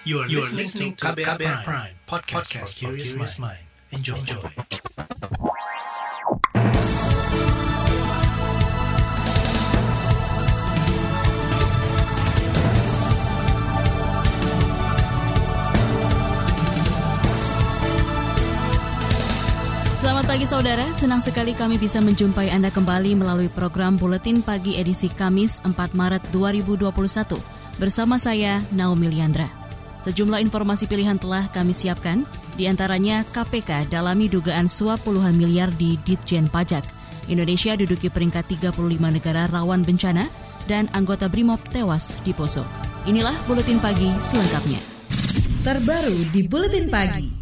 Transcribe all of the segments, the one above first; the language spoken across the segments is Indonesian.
You are, you are listening to KBR, KBR Prime, Prime podcast, podcast for curious mind. Enjoy. Enjoy. Selamat pagi saudara, senang sekali kami bisa menjumpai Anda kembali melalui program Buletin Pagi edisi Kamis 4 Maret 2021 bersama saya Naomi Liandra. Sejumlah informasi pilihan telah kami siapkan, di antaranya KPK dalami dugaan suap puluhan miliar di Ditjen Pajak. Indonesia duduki peringkat 35 negara rawan bencana dan anggota BRIMOB tewas di Poso. Inilah Buletin Pagi selengkapnya. Terbaru di Buletin Pagi.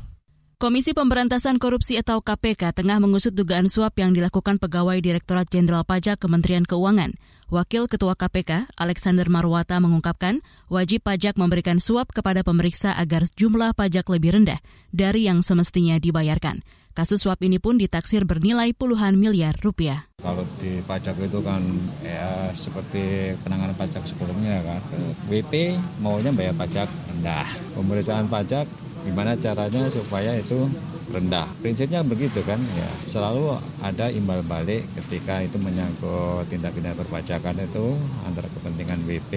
Komisi Pemberantasan Korupsi atau KPK tengah mengusut dugaan suap yang dilakukan pegawai Direktorat Jenderal Pajak Kementerian Keuangan. Wakil Ketua KPK, Alexander Marwata mengungkapkan, wajib pajak memberikan suap kepada pemeriksa agar jumlah pajak lebih rendah dari yang semestinya dibayarkan. Kasus suap ini pun ditaksir bernilai puluhan miliar rupiah. Kalau di pajak itu kan ya seperti penanganan pajak sebelumnya kan. WP maunya bayar pajak rendah. Pemeriksaan pajak gimana caranya supaya itu rendah. Prinsipnya begitu kan ya. Selalu ada imbal balik ketika itu menyangkut tindak pidana perpajakan itu antara kepentingan WP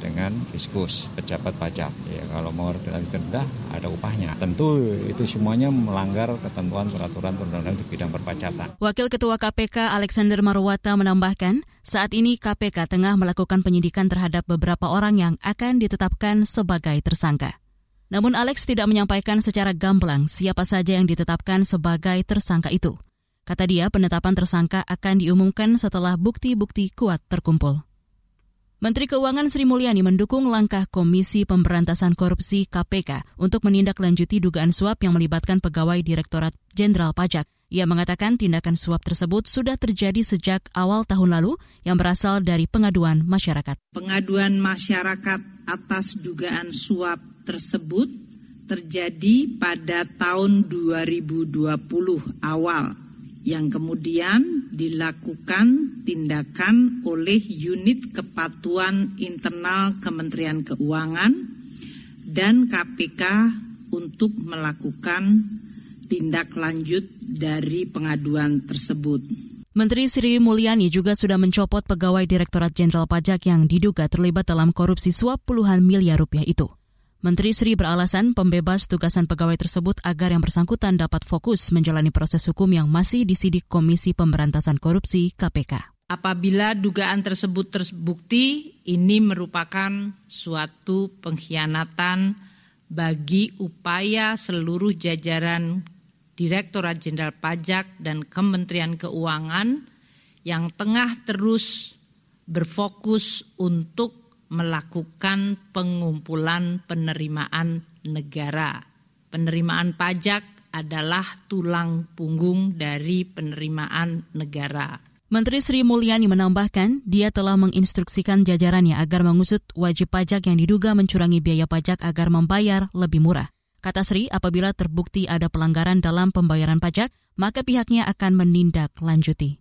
dengan fiskus pejabat pajak. Ya kalau mau rendah ada upahnya. Tentu itu semuanya melanggar ketentuan peraturan perundang-undangan di bidang perpajakan. Wakil Ketua KPK Alexander Marwata menambahkan, saat ini KPK tengah melakukan penyidikan terhadap beberapa orang yang akan ditetapkan sebagai tersangka. Namun Alex tidak menyampaikan secara gamblang siapa saja yang ditetapkan sebagai tersangka itu. Kata dia, penetapan tersangka akan diumumkan setelah bukti-bukti kuat terkumpul. Menteri Keuangan Sri Mulyani mendukung langkah Komisi Pemberantasan Korupsi KPK untuk menindaklanjuti dugaan suap yang melibatkan pegawai Direktorat Jenderal Pajak. Ia mengatakan tindakan suap tersebut sudah terjadi sejak awal tahun lalu yang berasal dari pengaduan masyarakat. Pengaduan masyarakat atas dugaan suap tersebut terjadi pada tahun 2020 awal yang kemudian dilakukan tindakan oleh unit kepatuan internal Kementerian Keuangan dan KPK untuk melakukan tindak lanjut dari pengaduan tersebut. Menteri Sri Mulyani juga sudah mencopot pegawai Direktorat Jenderal Pajak yang diduga terlibat dalam korupsi suap puluhan miliar rupiah itu. Menteri Sri beralasan pembebas tugasan pegawai tersebut agar yang bersangkutan dapat fokus menjalani proses hukum yang masih disidik Komisi Pemberantasan Korupsi KPK. Apabila dugaan tersebut terbukti, ini merupakan suatu pengkhianatan bagi upaya seluruh jajaran Direktorat Jenderal Pajak dan Kementerian Keuangan yang tengah terus berfokus untuk melakukan pengumpulan penerimaan negara. Penerimaan pajak adalah tulang punggung dari penerimaan negara. Menteri Sri Mulyani menambahkan, dia telah menginstruksikan jajarannya agar mengusut wajib pajak yang diduga mencurangi biaya pajak agar membayar lebih murah. Kata Sri, apabila terbukti ada pelanggaran dalam pembayaran pajak, maka pihaknya akan menindaklanjuti.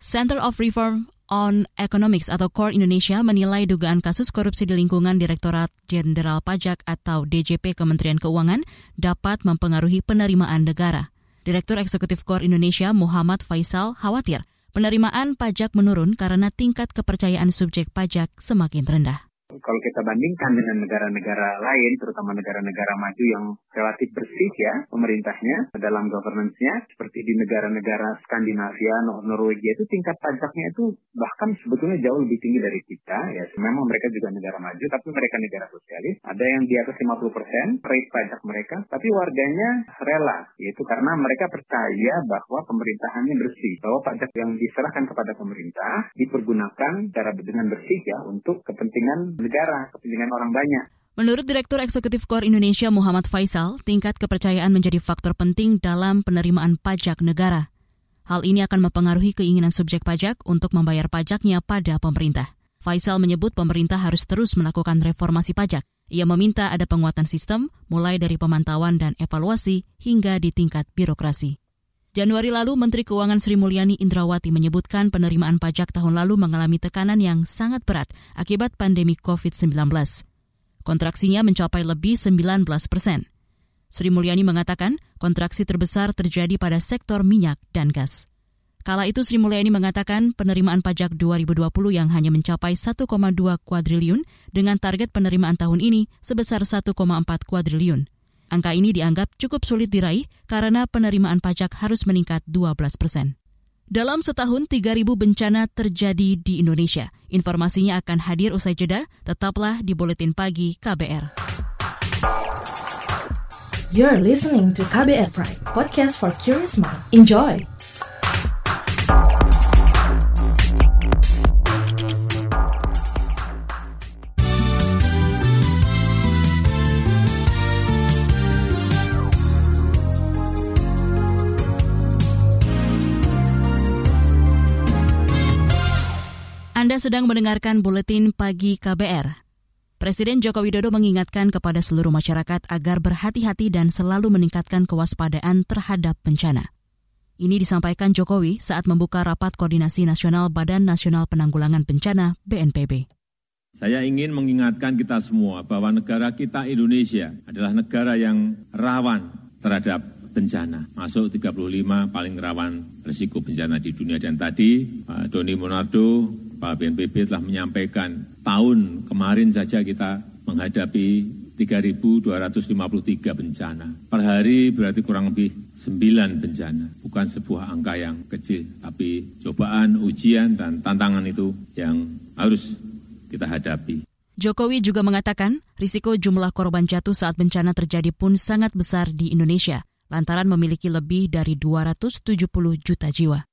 Center of Reform on Economics atau CORE Indonesia menilai dugaan kasus korupsi di lingkungan Direktorat Jenderal Pajak atau DJP Kementerian Keuangan dapat mempengaruhi penerimaan negara. Direktur Eksekutif CORE Indonesia Muhammad Faisal khawatir penerimaan pajak menurun karena tingkat kepercayaan subjek pajak semakin rendah kalau kita bandingkan dengan negara-negara lain, terutama negara-negara maju yang relatif bersih ya pemerintahnya dalam governance-nya, seperti di negara-negara Skandinavia, Norwegia itu tingkat pajaknya itu bahkan sebetulnya jauh lebih tinggi dari kita ya. Memang mereka juga negara maju, tapi mereka negara sosialis. Ada yang di atas 50 persen rate pajak mereka, tapi warganya rela, yaitu karena mereka percaya bahwa pemerintahannya bersih, bahwa pajak yang diserahkan kepada pemerintah dipergunakan cara dengan bersih ya untuk kepentingan negara, kepentingan orang banyak. Menurut Direktur Eksekutif KOR Indonesia Muhammad Faisal, tingkat kepercayaan menjadi faktor penting dalam penerimaan pajak negara. Hal ini akan mempengaruhi keinginan subjek pajak untuk membayar pajaknya pada pemerintah. Faisal menyebut pemerintah harus terus melakukan reformasi pajak. Ia meminta ada penguatan sistem, mulai dari pemantauan dan evaluasi hingga di tingkat birokrasi. Januari lalu, Menteri Keuangan Sri Mulyani Indrawati menyebutkan penerimaan pajak tahun lalu mengalami tekanan yang sangat berat akibat pandemi COVID-19. Kontraksinya mencapai lebih 19 persen. Sri Mulyani mengatakan kontraksi terbesar terjadi pada sektor minyak dan gas. Kala itu Sri Mulyani mengatakan penerimaan pajak 2020 yang hanya mencapai 1,2 kuadriliun dengan target penerimaan tahun ini sebesar 1,4 kuadriliun. Angka ini dianggap cukup sulit diraih karena penerimaan pajak harus meningkat 12 persen. Dalam setahun, 3.000 bencana terjadi di Indonesia. Informasinya akan hadir usai jeda, tetaplah di Buletin Pagi KBR. You're listening to KBR Pride, podcast for curious mind. Enjoy! Anda sedang mendengarkan buletin pagi KBR. Presiden Joko Widodo mengingatkan kepada seluruh masyarakat agar berhati-hati dan selalu meningkatkan kewaspadaan terhadap bencana. Ini disampaikan Jokowi saat membuka rapat koordinasi nasional Badan Nasional Penanggulangan Bencana BNPB. Saya ingin mengingatkan kita semua bahwa negara kita Indonesia adalah negara yang rawan terhadap bencana. Masuk 35 paling rawan risiko bencana di dunia. Dan tadi Pak Doni Monardo Kepala BNPB telah menyampaikan tahun kemarin saja kita menghadapi 3.253 bencana. Per hari berarti kurang lebih 9 bencana. Bukan sebuah angka yang kecil, tapi cobaan, ujian, dan tantangan itu yang harus kita hadapi. Jokowi juga mengatakan risiko jumlah korban jatuh saat bencana terjadi pun sangat besar di Indonesia, lantaran memiliki lebih dari 270 juta jiwa.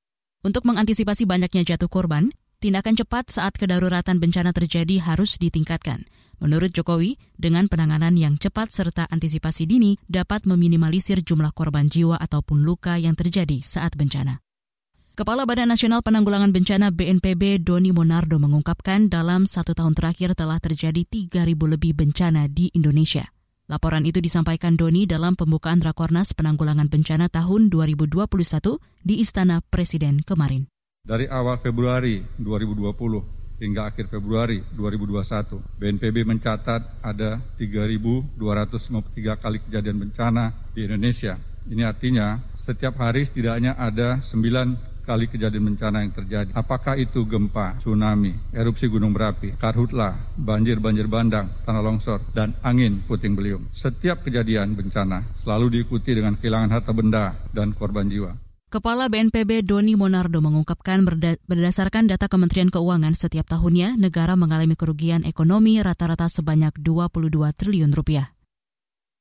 Untuk mengantisipasi banyaknya jatuh korban, tindakan cepat saat kedaruratan bencana terjadi harus ditingkatkan. Menurut Jokowi, dengan penanganan yang cepat serta antisipasi dini dapat meminimalisir jumlah korban jiwa ataupun luka yang terjadi saat bencana. Kepala Badan Nasional Penanggulangan Bencana BNPB Doni Monardo mengungkapkan dalam satu tahun terakhir telah terjadi 3.000 lebih bencana di Indonesia. Laporan itu disampaikan Doni dalam pembukaan Rakornas Penanggulangan Bencana tahun 2021 di Istana Presiden kemarin. Dari awal Februari 2020 hingga akhir Februari 2021, BNPB mencatat ada 3.253 kali kejadian bencana di Indonesia. Ini artinya setiap hari setidaknya ada 9 kali kejadian bencana yang terjadi. Apakah itu gempa, tsunami, erupsi gunung berapi, karhutlah, banjir-banjir bandang, tanah longsor, dan angin puting beliung. Setiap kejadian bencana selalu diikuti dengan kehilangan harta benda dan korban jiwa. Kepala BNPB Doni Monardo mengungkapkan berdasarkan data Kementerian Keuangan setiap tahunnya negara mengalami kerugian ekonomi rata-rata sebanyak 22 triliun rupiah.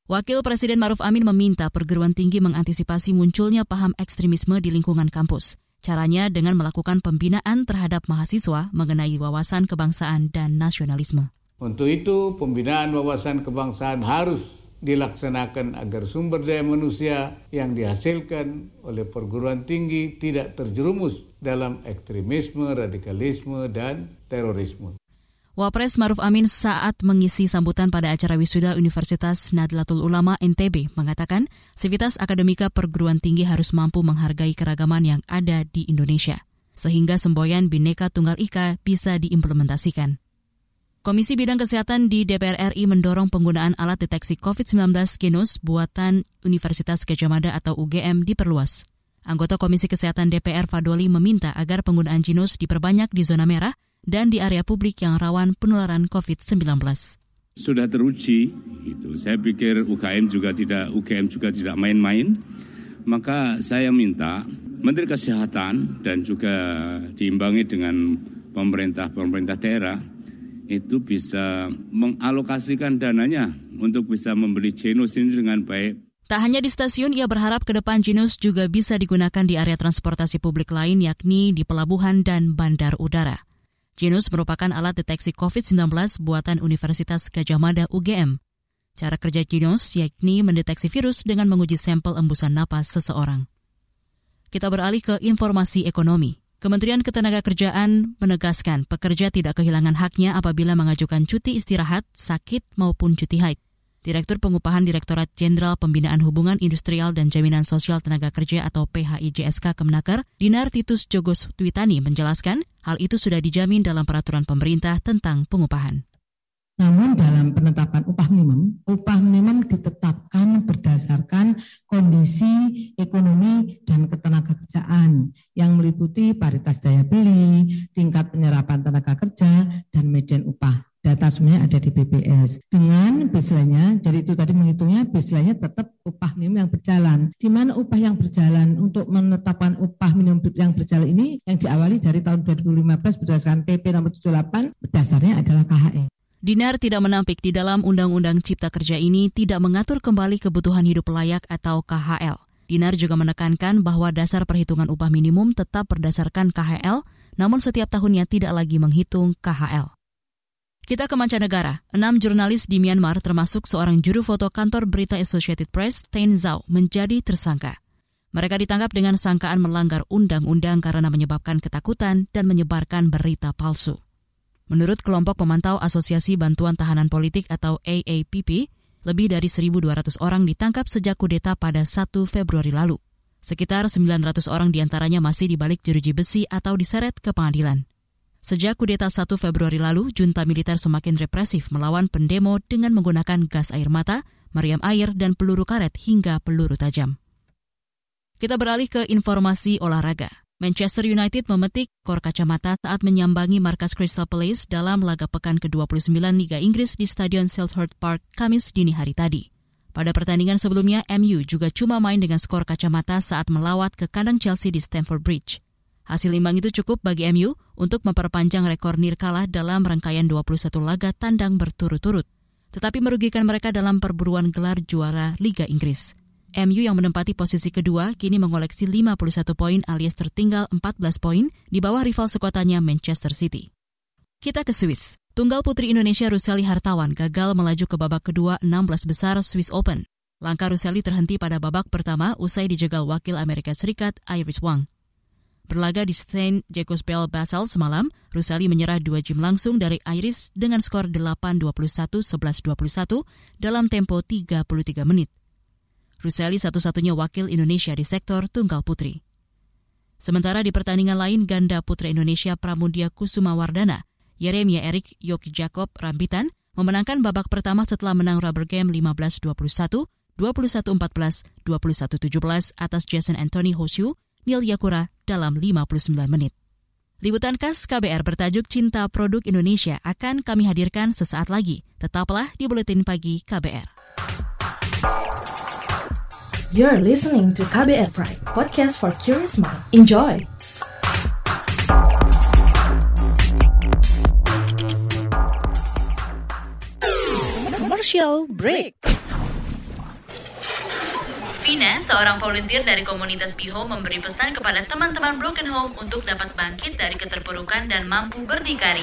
Wakil Presiden Maruf Amin meminta perguruan tinggi mengantisipasi munculnya paham ekstremisme di lingkungan kampus. Caranya dengan melakukan pembinaan terhadap mahasiswa mengenai wawasan kebangsaan dan nasionalisme. Untuk itu, pembinaan wawasan kebangsaan harus dilaksanakan agar sumber daya manusia yang dihasilkan oleh perguruan tinggi tidak terjerumus dalam ekstremisme, radikalisme, dan terorisme. Wapres Maruf Amin saat mengisi sambutan pada acara wisuda Universitas Nadlatul Ulama NTB mengatakan, sivitas akademika perguruan tinggi harus mampu menghargai keragaman yang ada di Indonesia, sehingga semboyan Bhinneka Tunggal Ika bisa diimplementasikan. Komisi Bidang Kesehatan di DPR RI mendorong penggunaan alat deteksi COVID-19 Genos buatan Universitas Gajah Mada atau UGM diperluas. Anggota Komisi Kesehatan DPR Fadoli meminta agar penggunaan Genos diperbanyak di zona merah dan di area publik yang rawan penularan COVID-19. Sudah teruji, itu. Saya pikir UGM juga tidak UGM juga tidak main-main. Maka saya minta Menteri Kesehatan dan juga diimbangi dengan pemerintah-pemerintah daerah itu bisa mengalokasikan dananya untuk bisa membeli genus ini dengan baik. Tak hanya di stasiun, ia berharap ke depan Genus juga bisa digunakan di area transportasi publik lain yakni di pelabuhan dan bandar udara. Genus merupakan alat deteksi COVID-19 buatan Universitas Gajah Mada UGM. Cara kerja Genus yakni mendeteksi virus dengan menguji sampel embusan napas seseorang. Kita beralih ke informasi ekonomi. Kementerian Ketenagakerjaan menegaskan pekerja tidak kehilangan haknya apabila mengajukan cuti istirahat, sakit, maupun cuti haid. Direktur Pengupahan Direktorat Jenderal Pembinaan Hubungan Industrial dan Jaminan Sosial Tenaga Kerja atau PHIJSK Kemenaker, Dinar Titus Jogos Twitani menjelaskan hal itu sudah dijamin dalam peraturan pemerintah tentang pengupahan. Namun dalam penetapan upah minimum, upah minimum ditetapkan berdasarkan kondisi ekonomi dan ketenagakerjaan yang meliputi paritas daya beli, tingkat penyerapan tenaga kerja, dan median upah data semuanya ada di BPS. Dengan baseline jadi itu tadi menghitungnya baseline tetap upah minimum yang berjalan. Di mana upah yang berjalan untuk menetapkan upah minimum yang berjalan ini yang diawali dari tahun 2015 berdasarkan PP nomor 78 dasarnya adalah KHE. Dinar tidak menampik di dalam Undang-Undang Cipta Kerja ini tidak mengatur kembali kebutuhan hidup layak atau KHL. Dinar juga menekankan bahwa dasar perhitungan upah minimum tetap berdasarkan KHL, namun setiap tahunnya tidak lagi menghitung KHL. Kita ke mancanegara. Enam jurnalis di Myanmar termasuk seorang juru foto kantor berita Associated Press, Ten Zhao, menjadi tersangka. Mereka ditangkap dengan sangkaan melanggar undang-undang karena menyebabkan ketakutan dan menyebarkan berita palsu. Menurut kelompok pemantau Asosiasi Bantuan Tahanan Politik atau AAPP, lebih dari 1.200 orang ditangkap sejak kudeta pada 1 Februari lalu. Sekitar 900 orang di antaranya masih dibalik jeruji besi atau diseret ke pengadilan. Sejak kudeta 1 Februari lalu, junta militer semakin represif melawan pendemo dengan menggunakan gas air mata, meriam air, dan peluru karet hingga peluru tajam. Kita beralih ke informasi olahraga. Manchester United memetik kor kacamata saat menyambangi markas Crystal Palace dalam laga pekan ke-29 Liga Inggris di Stadion Selhurst Park Kamis dini hari tadi. Pada pertandingan sebelumnya, MU juga cuma main dengan skor kacamata saat melawat ke kandang Chelsea di Stamford Bridge. Hasil imbang itu cukup bagi MU untuk memperpanjang rekor Nirkala dalam rangkaian 21 laga tandang berturut-turut, tetapi merugikan mereka dalam perburuan gelar juara Liga Inggris. MU yang menempati posisi kedua kini mengoleksi 51 poin alias tertinggal 14 poin di bawah rival sekuatanya Manchester City. Kita ke Swiss. Tunggal putri Indonesia Ruseli Hartawan gagal melaju ke babak kedua 16 besar Swiss Open. Langkah Ruseli terhenti pada babak pertama usai dijegal wakil Amerika Serikat Iris Wang. Berlaga di St. Jacobsbell Basel semalam, Rusali menyerah dua game langsung dari Iris dengan skor 8-21-11-21 dalam tempo 33 menit. Rusali satu-satunya wakil Indonesia di sektor tunggal putri. Sementara di pertandingan lain, ganda putra Indonesia Pramudia Kusuma Wardana, Yeremia Erik Yoki Jacob Rambitan, memenangkan babak pertama setelah menang rubber game 15-21, 21-14, 21-17 atas Jason Anthony Hoshu Nil Yakura dalam 59 menit. Liputan khas KBR bertajuk Cinta Produk Indonesia akan kami hadirkan sesaat lagi. Tetaplah di Buletin Pagi KBR. You're listening to KBR Pride, podcast for curious mind. Enjoy! Commercial break. Vina, seorang volunteer dari komunitas Biho memberi pesan kepada teman-teman Broken Home untuk dapat bangkit dari keterpurukan dan mampu berdikari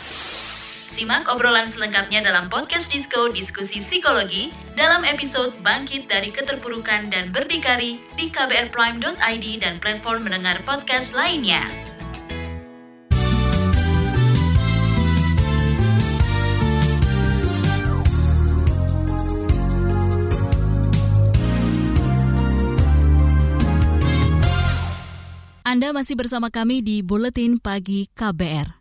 Simak obrolan selengkapnya dalam podcast Disko Diskusi Psikologi dalam episode Bangkit dari Keterpurukan dan Berdikari di kbrprime.id dan platform mendengar podcast lainnya. Anda masih bersama kami di Buletin Pagi KBR.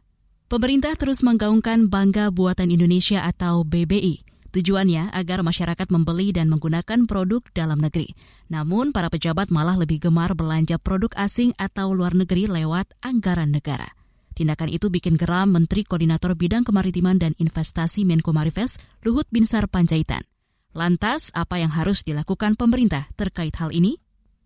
Pemerintah terus menggaungkan Bangga Buatan Indonesia atau BBI. Tujuannya agar masyarakat membeli dan menggunakan produk dalam negeri. Namun, para pejabat malah lebih gemar belanja produk asing atau luar negeri lewat anggaran negara. Tindakan itu bikin geram Menteri Koordinator Bidang Kemaritiman dan Investasi Menko Marifes, Luhut Binsar Panjaitan. Lantas, apa yang harus dilakukan pemerintah terkait hal ini?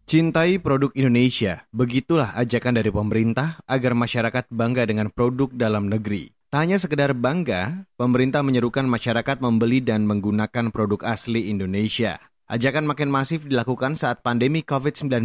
Cintai produk Indonesia, begitulah ajakan dari pemerintah agar masyarakat bangga dengan produk dalam negeri. Tak hanya sekedar bangga, pemerintah menyerukan masyarakat membeli dan menggunakan produk asli Indonesia. Ajakan makin masif dilakukan saat pandemi COVID-19,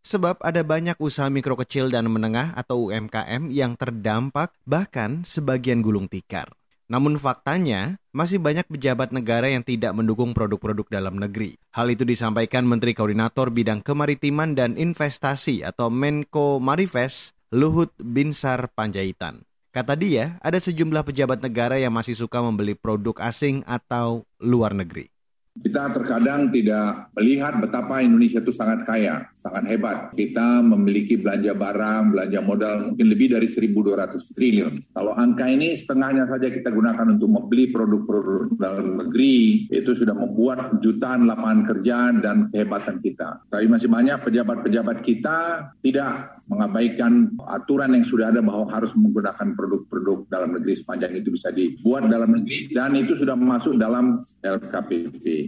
sebab ada banyak usaha mikro kecil dan menengah atau UMKM yang terdampak bahkan sebagian gulung tikar. Namun faktanya, masih banyak pejabat negara yang tidak mendukung produk-produk dalam negeri. Hal itu disampaikan Menteri Koordinator Bidang Kemaritiman dan Investasi atau Menko Marifes, Luhut Binsar Panjaitan. Kata dia, ada sejumlah pejabat negara yang masih suka membeli produk asing atau luar negeri. Kita terkadang tidak melihat betapa Indonesia itu sangat kaya, sangat hebat. Kita memiliki belanja barang, belanja modal mungkin lebih dari 1.200 triliun. Kalau angka ini setengahnya saja kita gunakan untuk membeli produk-produk dalam negeri, itu sudah membuat jutaan lapangan kerja dan kehebatan kita. Tapi masih banyak pejabat-pejabat kita tidak mengabaikan aturan yang sudah ada bahwa harus menggunakan produk-produk dalam negeri sepanjang itu bisa dibuat dalam negeri dan itu sudah masuk dalam LKPP.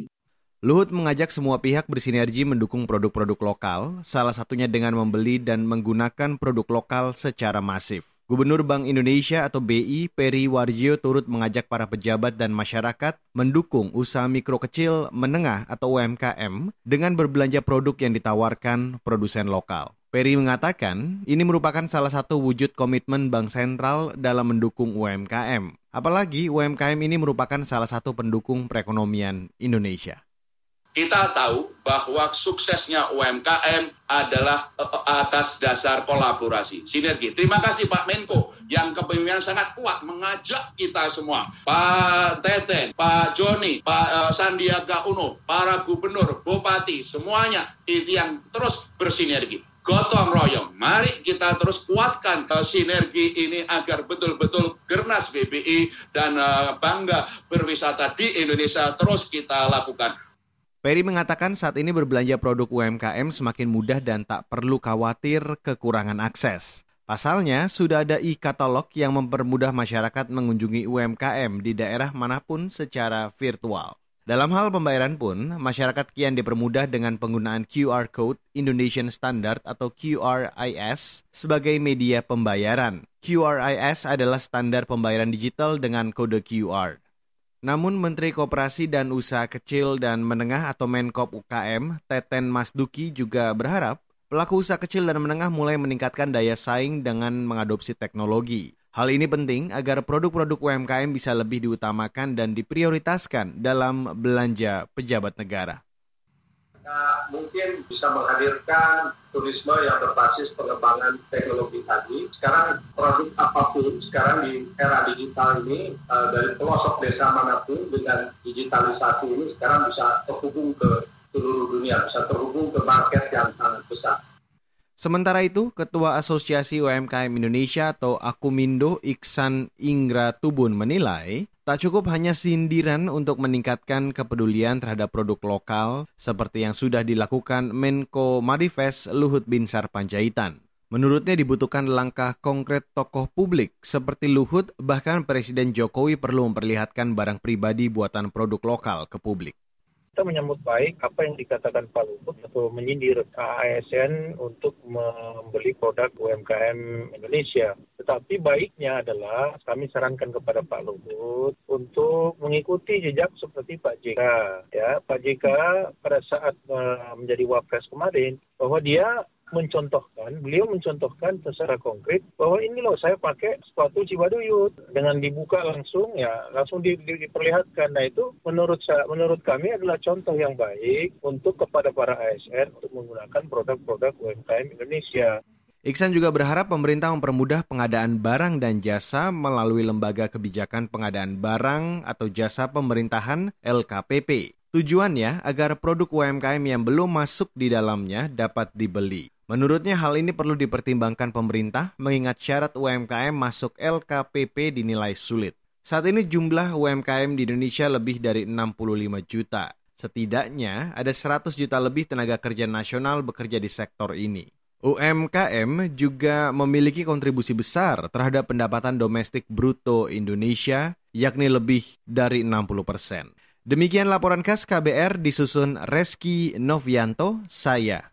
Luhut mengajak semua pihak bersinergi mendukung produk-produk lokal, salah satunya dengan membeli dan menggunakan produk lokal secara masif. Gubernur Bank Indonesia atau BI Peri Warjio turut mengajak para pejabat dan masyarakat mendukung usaha mikro kecil menengah atau UMKM dengan berbelanja produk yang ditawarkan produsen lokal. Peri mengatakan ini merupakan salah satu wujud komitmen Bank Sentral dalam mendukung UMKM. Apalagi UMKM ini merupakan salah satu pendukung perekonomian Indonesia. Kita tahu bahwa suksesnya UMKM adalah eh, atas dasar kolaborasi, sinergi. Terima kasih Pak Menko yang kepemimpinan sangat kuat mengajak kita semua, Pak Teten, Pak Joni, Pak uh, Sandiaga Uno, para gubernur, bupati, semuanya itu yang terus bersinergi gotong royong. Mari kita terus kuatkan sinergi ini agar betul-betul Gernas BBI dan bangga berwisata di Indonesia terus kita lakukan. Peri mengatakan saat ini berbelanja produk UMKM semakin mudah dan tak perlu khawatir kekurangan akses. Pasalnya, sudah ada e-katalog yang mempermudah masyarakat mengunjungi UMKM di daerah mana pun secara virtual. Dalam hal pembayaran pun, masyarakat kian dipermudah dengan penggunaan QR Code Indonesian Standard atau QRIS sebagai media pembayaran. QRIS adalah standar pembayaran digital dengan kode QR. Namun Menteri Koperasi dan Usaha Kecil dan Menengah atau Menkop UKM, Teten Masduki juga berharap pelaku usaha kecil dan menengah mulai meningkatkan daya saing dengan mengadopsi teknologi. Hal ini penting agar produk-produk UMKM bisa lebih diutamakan dan diprioritaskan dalam belanja pejabat negara kita mungkin bisa menghadirkan turisme yang berbasis pengembangan teknologi tadi. Sekarang produk apa pun sekarang di era digital ini uh, dari pelosok desa mana pun dengan digitalisasi ini sekarang bisa terhubung ke seluruh dunia, bisa terhubung ke market yang sangat besar. Sementara itu, Ketua Asosiasi UMKM Indonesia atau Akumindo Iksan Ingra Tubun menilai Tak cukup hanya sindiran untuk meningkatkan kepedulian terhadap produk lokal seperti yang sudah dilakukan Menko Marifes Luhut Binsar Panjaitan. Menurutnya dibutuhkan langkah konkret tokoh publik seperti Luhut bahkan Presiden Jokowi perlu memperlihatkan barang pribadi buatan produk lokal ke publik kita menyambut baik apa yang dikatakan Pak Luhut atau menyindir ASN untuk membeli produk UMKM Indonesia. Tetapi baiknya adalah kami sarankan kepada Pak Luhut untuk mengikuti jejak seperti Pak JK. Ya, Pak JK pada saat uh, menjadi wapres kemarin bahwa dia mencontohkan, beliau mencontohkan secara konkret bahwa ini loh saya pakai sepatu Cibaduyut dengan dibuka langsung ya langsung di, di, diperlihatkan. Nah itu menurut saya, menurut kami adalah contoh yang baik untuk kepada para ASN untuk menggunakan produk-produk UMKM Indonesia. Iksan juga berharap pemerintah mempermudah pengadaan barang dan jasa melalui Lembaga Kebijakan Pengadaan Barang atau Jasa Pemerintahan LKPP. Tujuannya agar produk UMKM yang belum masuk di dalamnya dapat dibeli. Menurutnya hal ini perlu dipertimbangkan pemerintah mengingat syarat UMKM masuk LKPP dinilai sulit. Saat ini jumlah UMKM di Indonesia lebih dari 65 juta. Setidaknya ada 100 juta lebih tenaga kerja nasional bekerja di sektor ini. UMKM juga memiliki kontribusi besar terhadap pendapatan domestik bruto Indonesia, yakni lebih dari 60 persen. Demikian laporan khas KBR disusun Reski Novianto, saya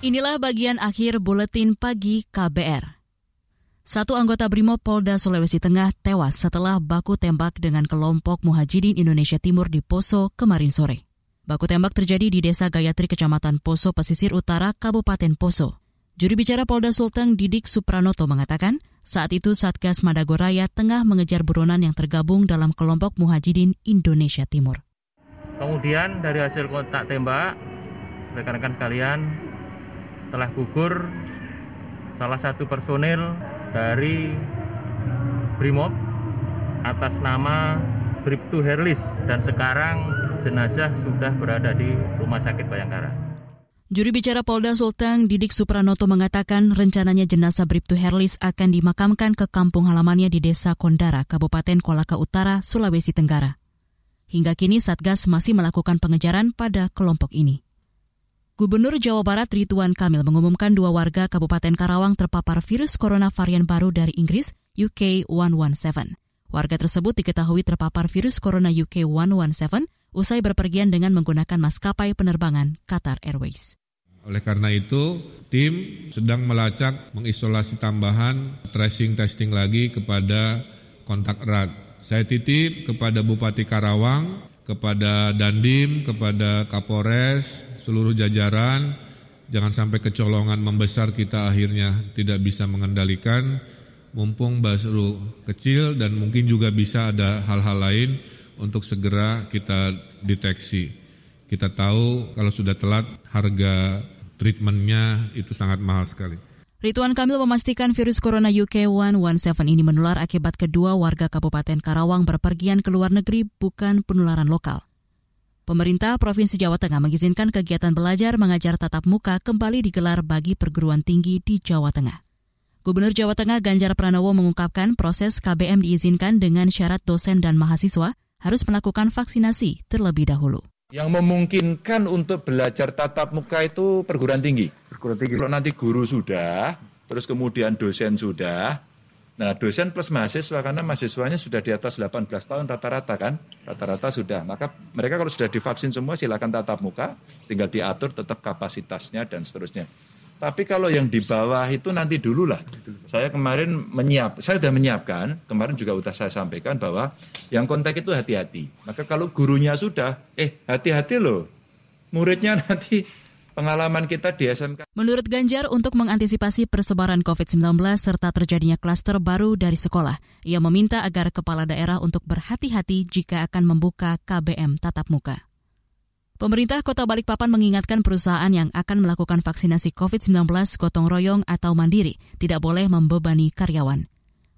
Inilah bagian akhir buletin pagi KBR. Satu anggota Brimob Polda Sulawesi Tengah tewas setelah baku tembak dengan kelompok Muhajirin Indonesia Timur di Poso kemarin sore. Baku tembak terjadi di Desa Gayatri, Kecamatan Poso, Pesisir Utara, Kabupaten Poso. Juru bicara Polda Sulteng Didik Supranoto mengatakan, saat itu Satgas Madagoraya tengah mengejar buronan yang tergabung dalam kelompok Muhajirin Indonesia Timur. Kemudian dari hasil kontak tembak, rekan-rekan sekalian, telah gugur salah satu personil dari Brimob atas nama Bribtu Herlis dan sekarang jenazah sudah berada di Rumah Sakit Bayangkara. Juri bicara Polda Sulteng Didik Supranoto mengatakan rencananya jenazah Bribtu Herlis akan dimakamkan ke kampung halamannya di Desa Kondara, Kabupaten Kolaka Utara, Sulawesi Tenggara. Hingga kini Satgas masih melakukan pengejaran pada kelompok ini. Gubernur Jawa Barat Ridwan Kamil mengumumkan dua warga Kabupaten Karawang terpapar virus corona varian baru dari Inggris UK117. Warga tersebut diketahui terpapar virus corona UK117 usai berpergian dengan menggunakan maskapai penerbangan Qatar Airways. Oleh karena itu, tim sedang melacak mengisolasi tambahan tracing testing lagi kepada kontak erat. Saya titip kepada Bupati Karawang kepada Dandim, kepada Kapolres, seluruh jajaran, jangan sampai kecolongan membesar kita akhirnya tidak bisa mengendalikan, mumpung baru kecil dan mungkin juga bisa ada hal-hal lain untuk segera kita deteksi. Kita tahu kalau sudah telat harga treatmentnya itu sangat mahal sekali. Rituan Kamil memastikan virus corona UK117 ini menular akibat kedua warga Kabupaten Karawang berpergian ke luar negeri bukan penularan lokal. Pemerintah Provinsi Jawa Tengah mengizinkan kegiatan belajar mengajar tatap muka kembali digelar bagi perguruan tinggi di Jawa Tengah. Gubernur Jawa Tengah Ganjar Pranowo mengungkapkan proses KBM diizinkan dengan syarat dosen dan mahasiswa harus melakukan vaksinasi terlebih dahulu. Yang memungkinkan untuk belajar tatap muka itu perguruan tinggi. Kalau nanti guru sudah, terus kemudian dosen sudah, nah dosen plus mahasiswa karena mahasiswanya sudah di atas 18 tahun rata-rata kan, rata-rata sudah. Maka mereka kalau sudah divaksin semua silakan tatap muka, tinggal diatur tetap kapasitasnya dan seterusnya. Tapi kalau yang di bawah itu nanti dulu lah. Saya kemarin menyiap, saya sudah menyiapkan, kemarin juga sudah saya sampaikan bahwa yang kontak itu hati-hati. Maka kalau gurunya sudah, eh hati-hati loh, muridnya nanti pengalaman kita di SMK. Menurut Ganjar, untuk mengantisipasi persebaran COVID-19 serta terjadinya klaster baru dari sekolah, ia meminta agar kepala daerah untuk berhati-hati jika akan membuka KBM tatap muka. Pemerintah Kota Balikpapan mengingatkan perusahaan yang akan melakukan vaksinasi COVID-19 gotong royong atau mandiri tidak boleh membebani karyawan.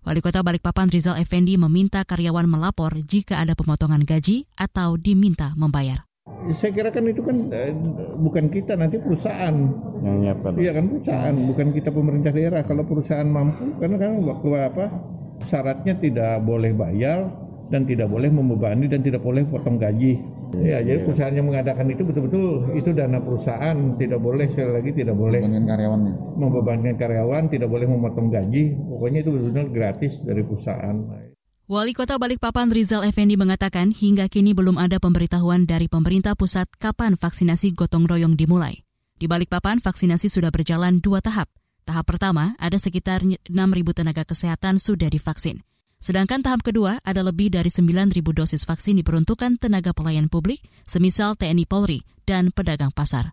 Wali Kota Balikpapan Rizal Effendi meminta karyawan melapor jika ada pemotongan gaji atau diminta membayar. Saya kira kan itu kan eh, bukan kita nanti perusahaan yang nyiapkan. Iya kan perusahaan, bukan kita pemerintah daerah. Kalau perusahaan mampu, karena kan waktu apa syaratnya tidak boleh bayar dan tidak boleh membebani dan tidak boleh potong gaji. Ya, jadi perusahaan yang mengadakan itu betul-betul itu dana perusahaan, tidak boleh sekali lagi tidak boleh Membebankan karyawannya. membebankan karyawan, tidak boleh memotong gaji. Pokoknya itu betul-betul gratis dari perusahaan. Wali Kota Balikpapan Rizal Effendi mengatakan hingga kini belum ada pemberitahuan dari pemerintah pusat kapan vaksinasi gotong royong dimulai. Di Balikpapan, vaksinasi sudah berjalan dua tahap. Tahap pertama, ada sekitar 6.000 tenaga kesehatan sudah divaksin. Sedangkan tahap kedua, ada lebih dari 9.000 dosis vaksin diperuntukkan tenaga pelayan publik, semisal TNI Polri dan pedagang pasar.